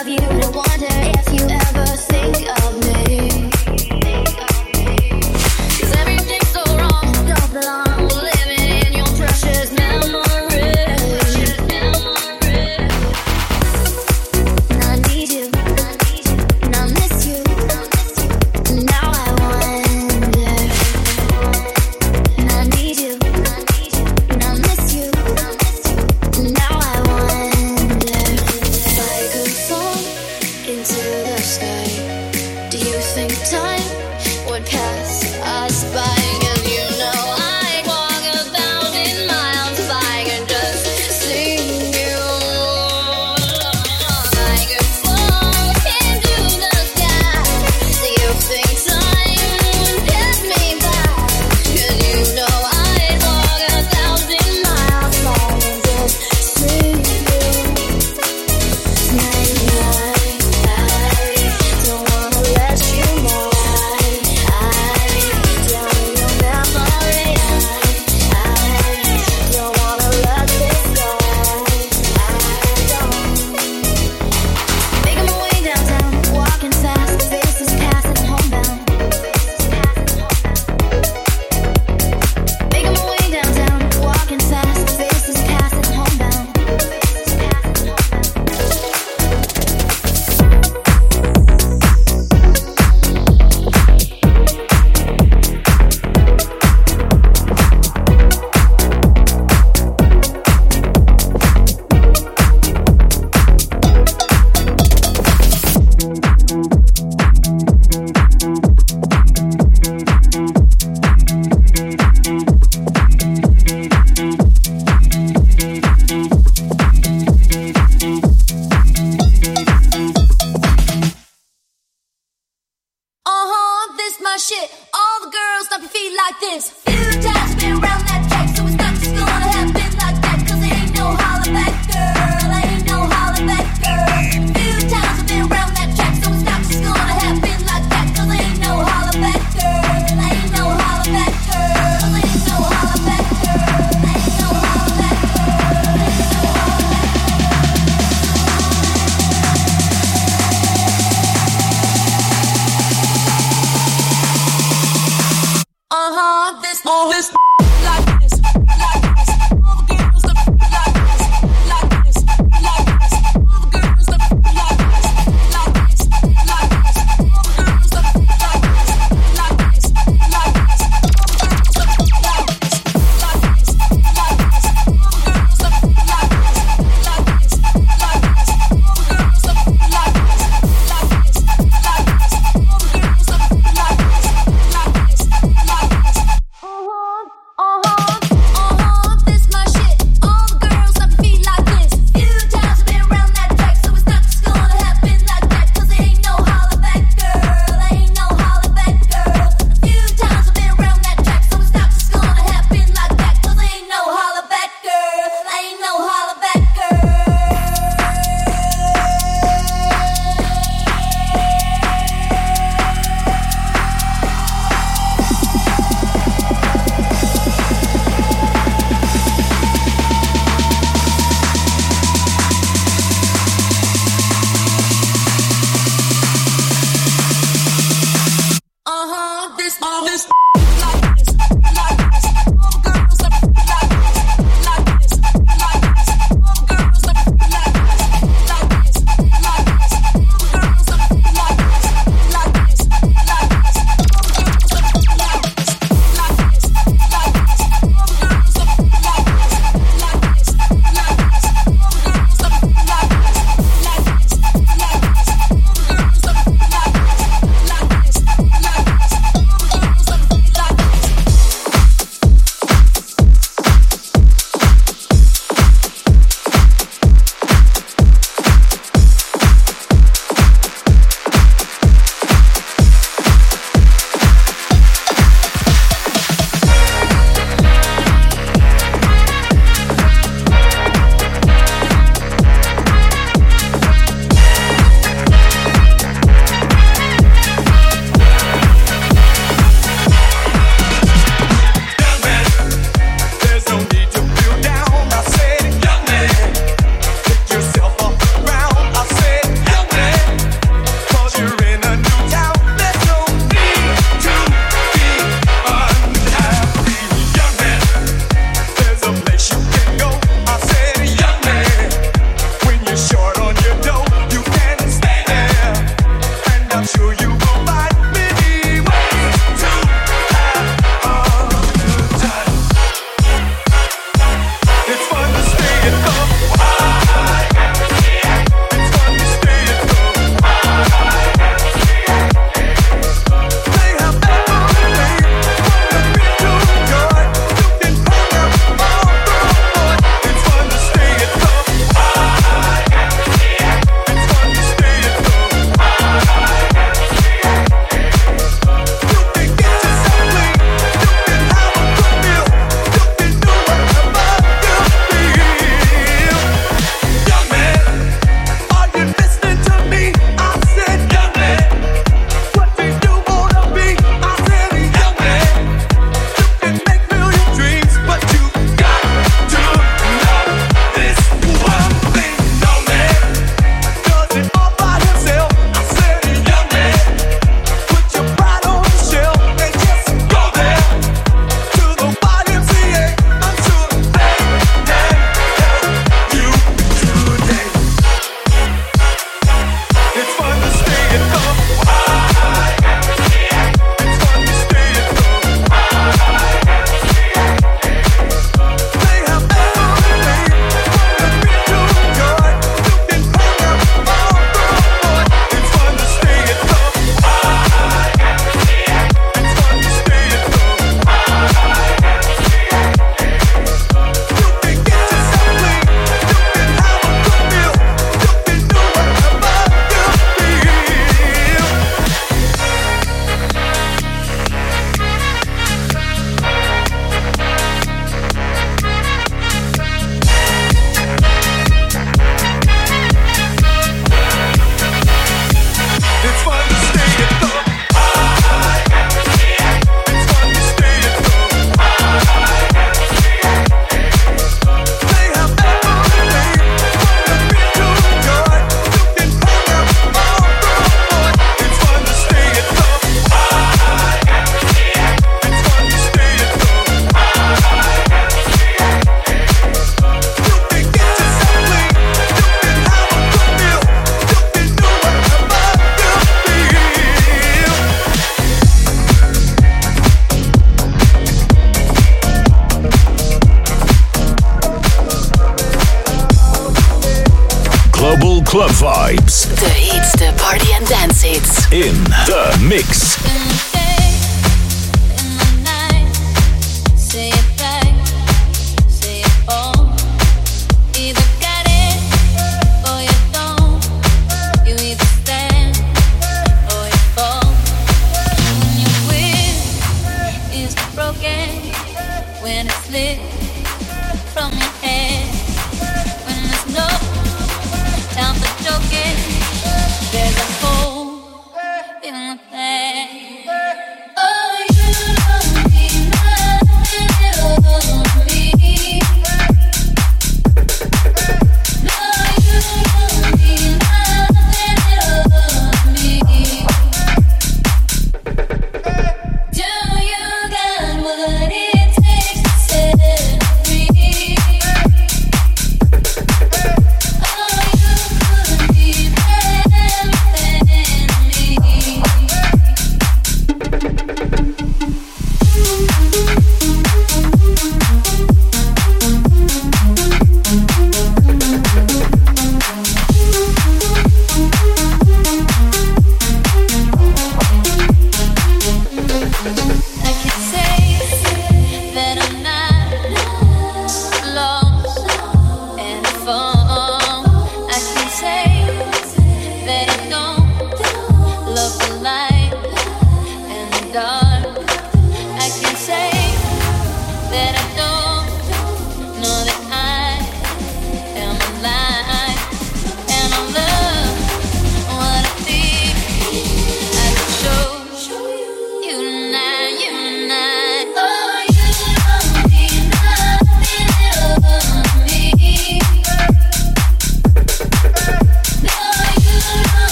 I you wonder if you ever think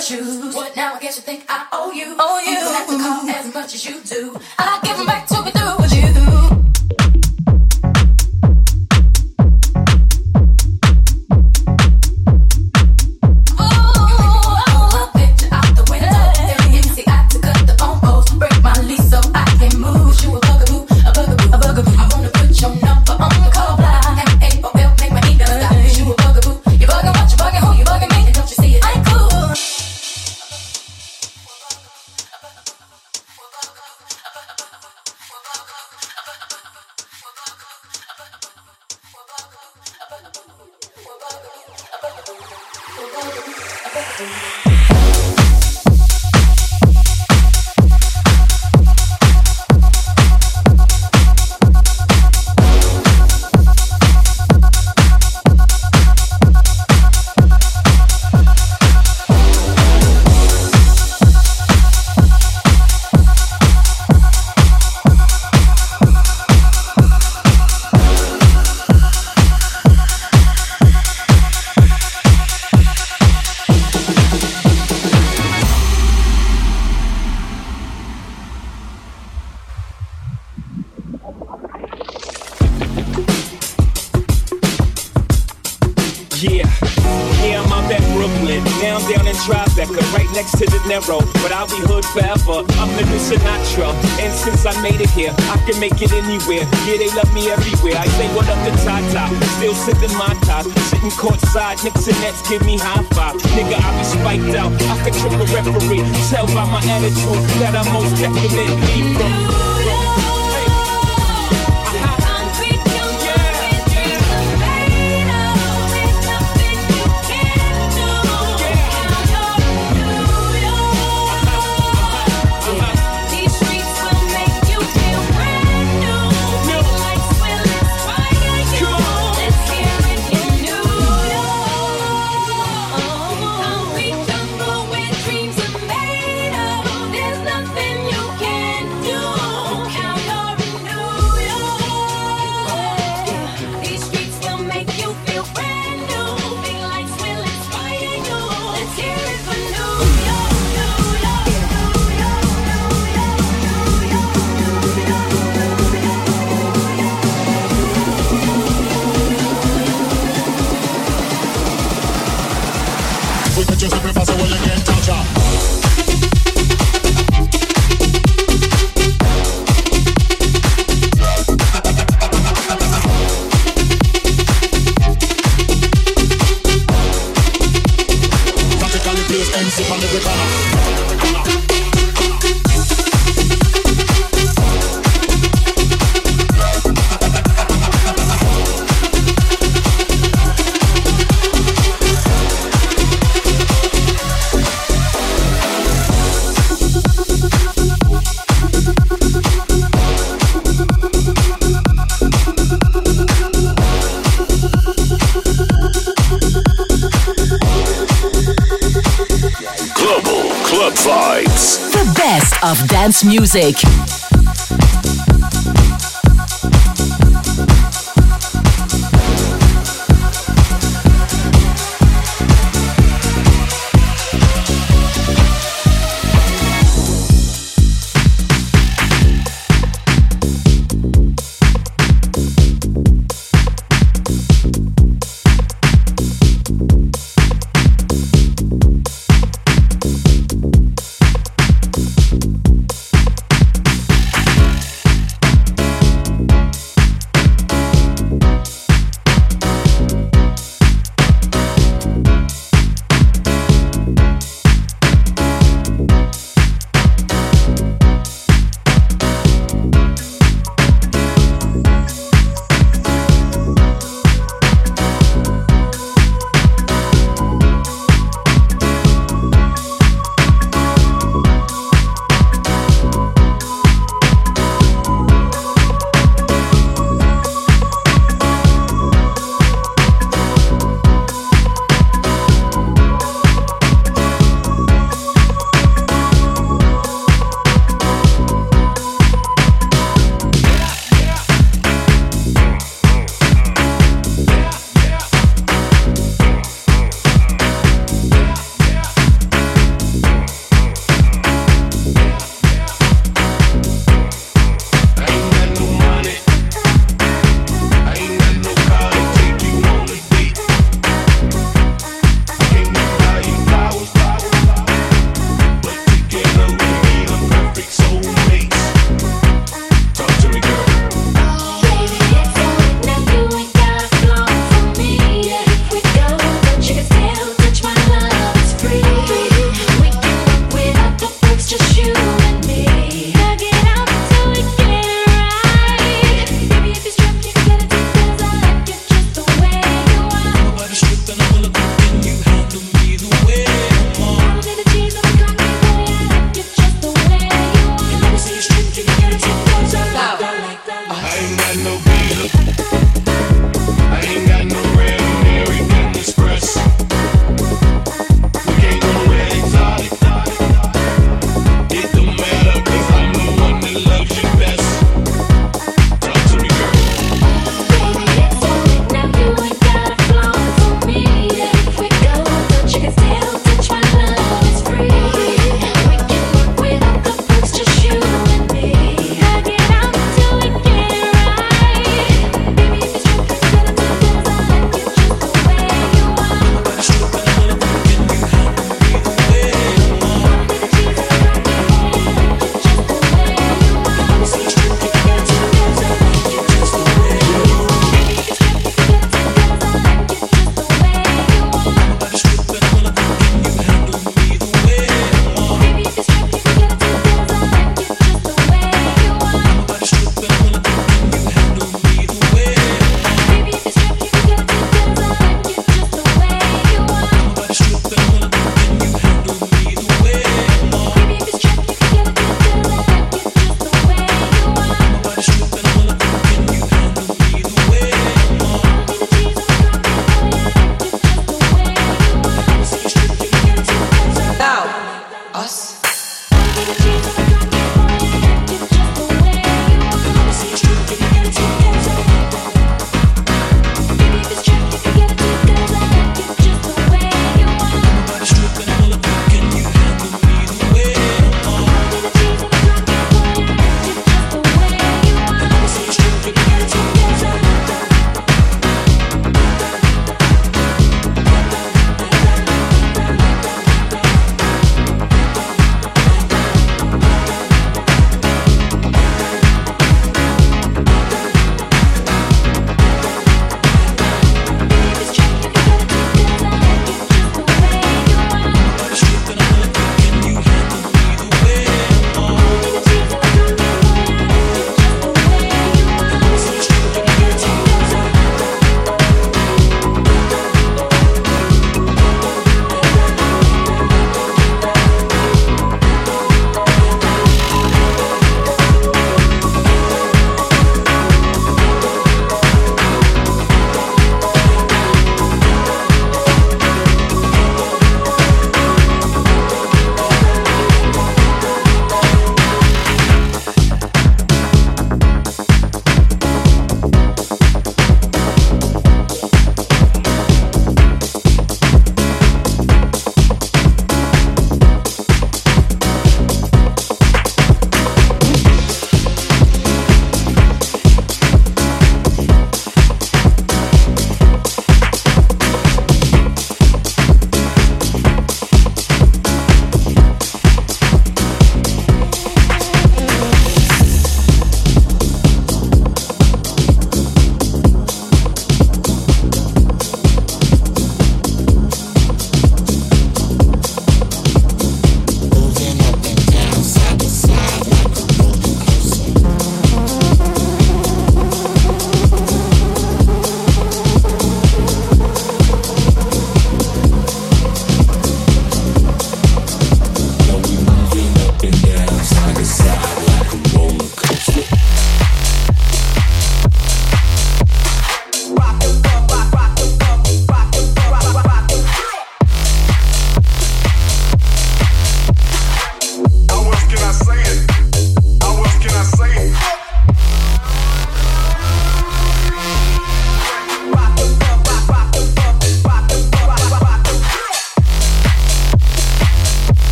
shoes. What now? I guess you think I owe you. Oh, you. You don't have to call as much as you do. I give them back to be through with you. Give me high music.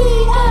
see us.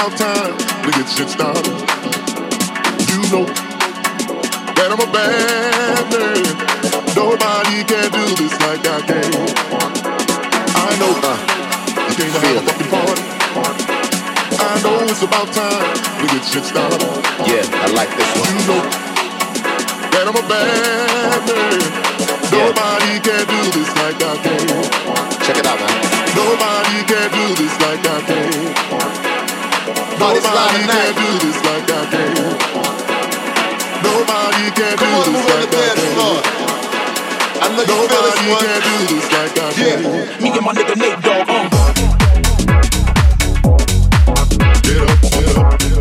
about time to get shit started. You know that I'm a bad man. Nobody can do this like I can. I know uh, you have a fucking party. I know it's about time to get shit started. Yeah, I like this one. You know that I'm a bad man. Nobody yeah. can do this like I can. Check it out, man. Nobody can do this like I can. Nobody can do this like I can. Nobody can do this like I can. Nobody can do this like I can. Me and my nigga Nate Um. Get up, get up, get up.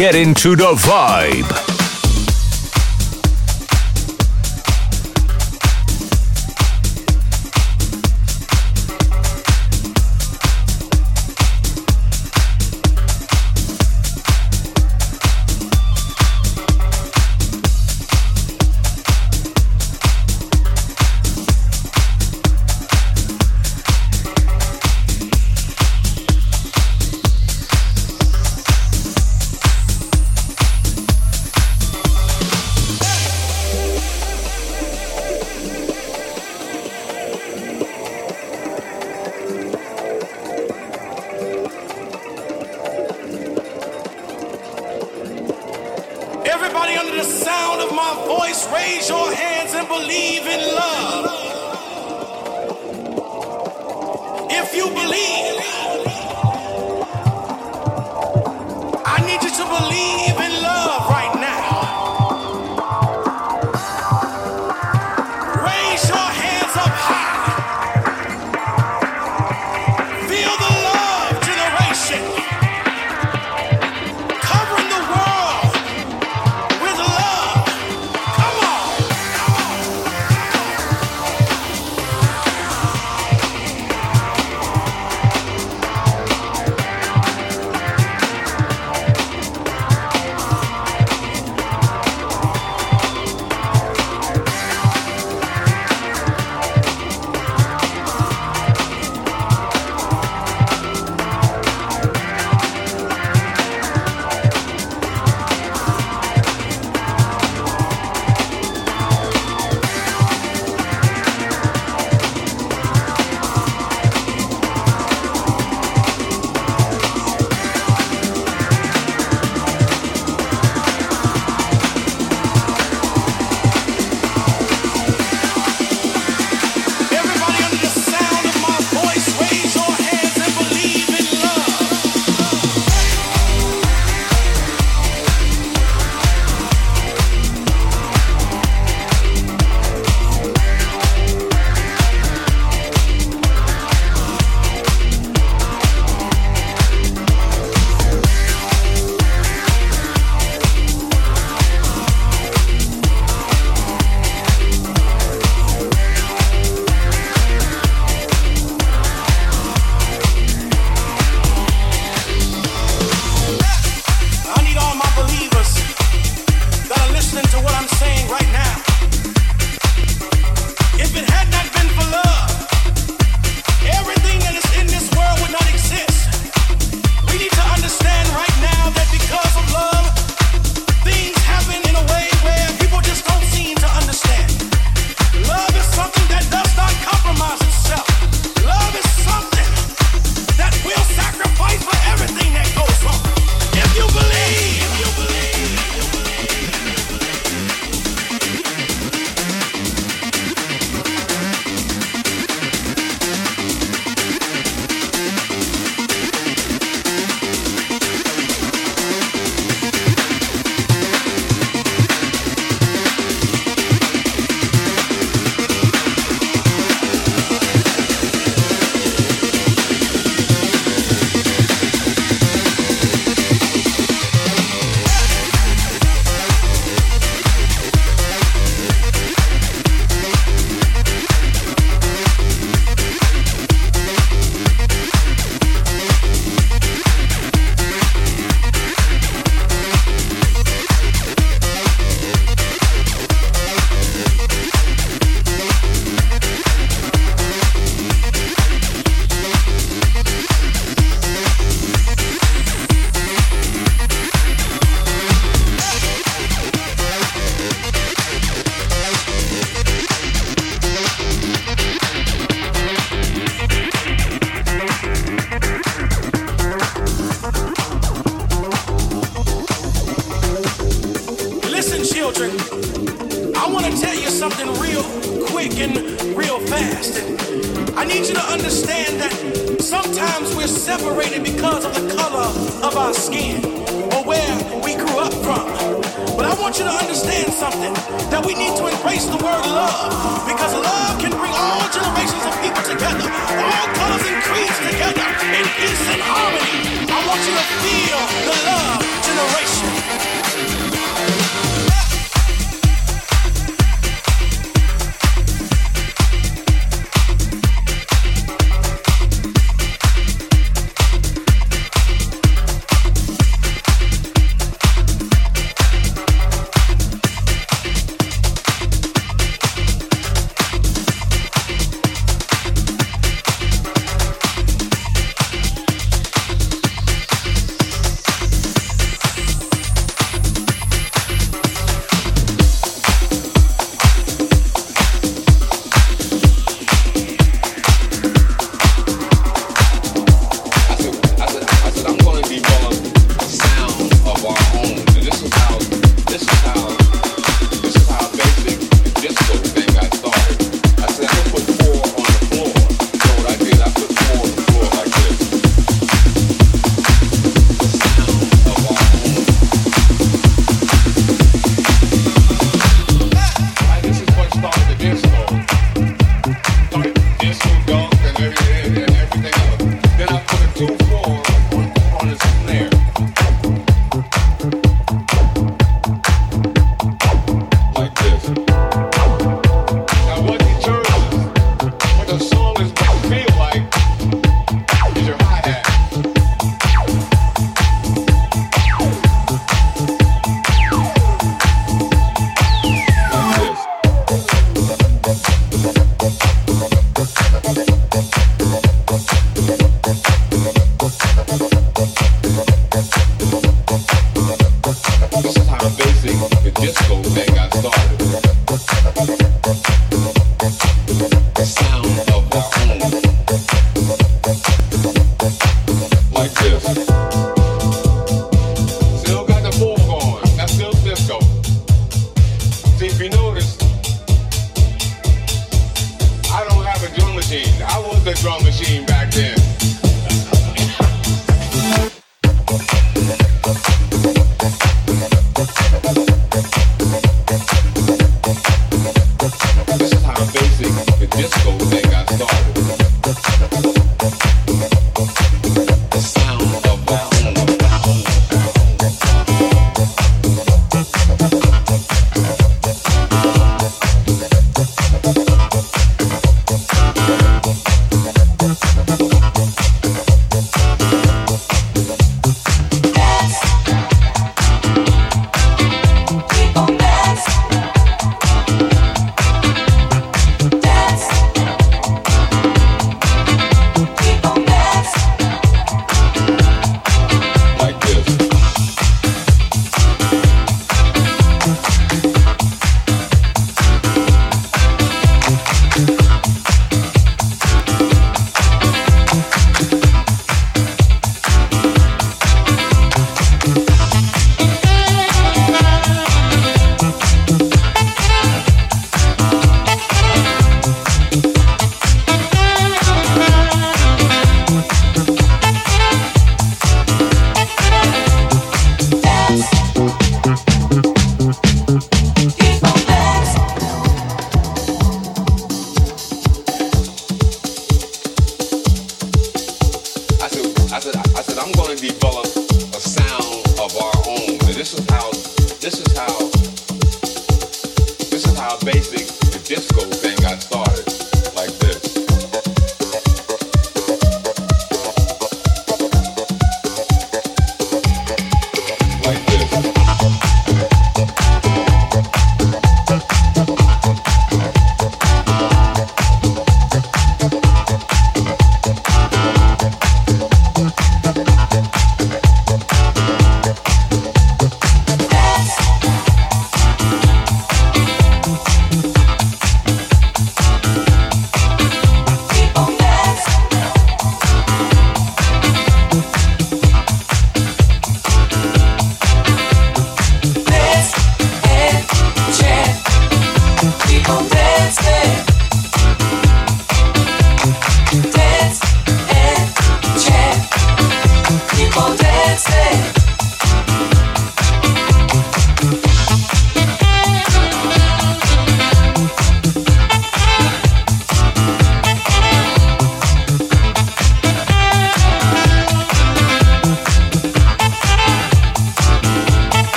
Get into the vibe.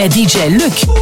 Met DJ Luc.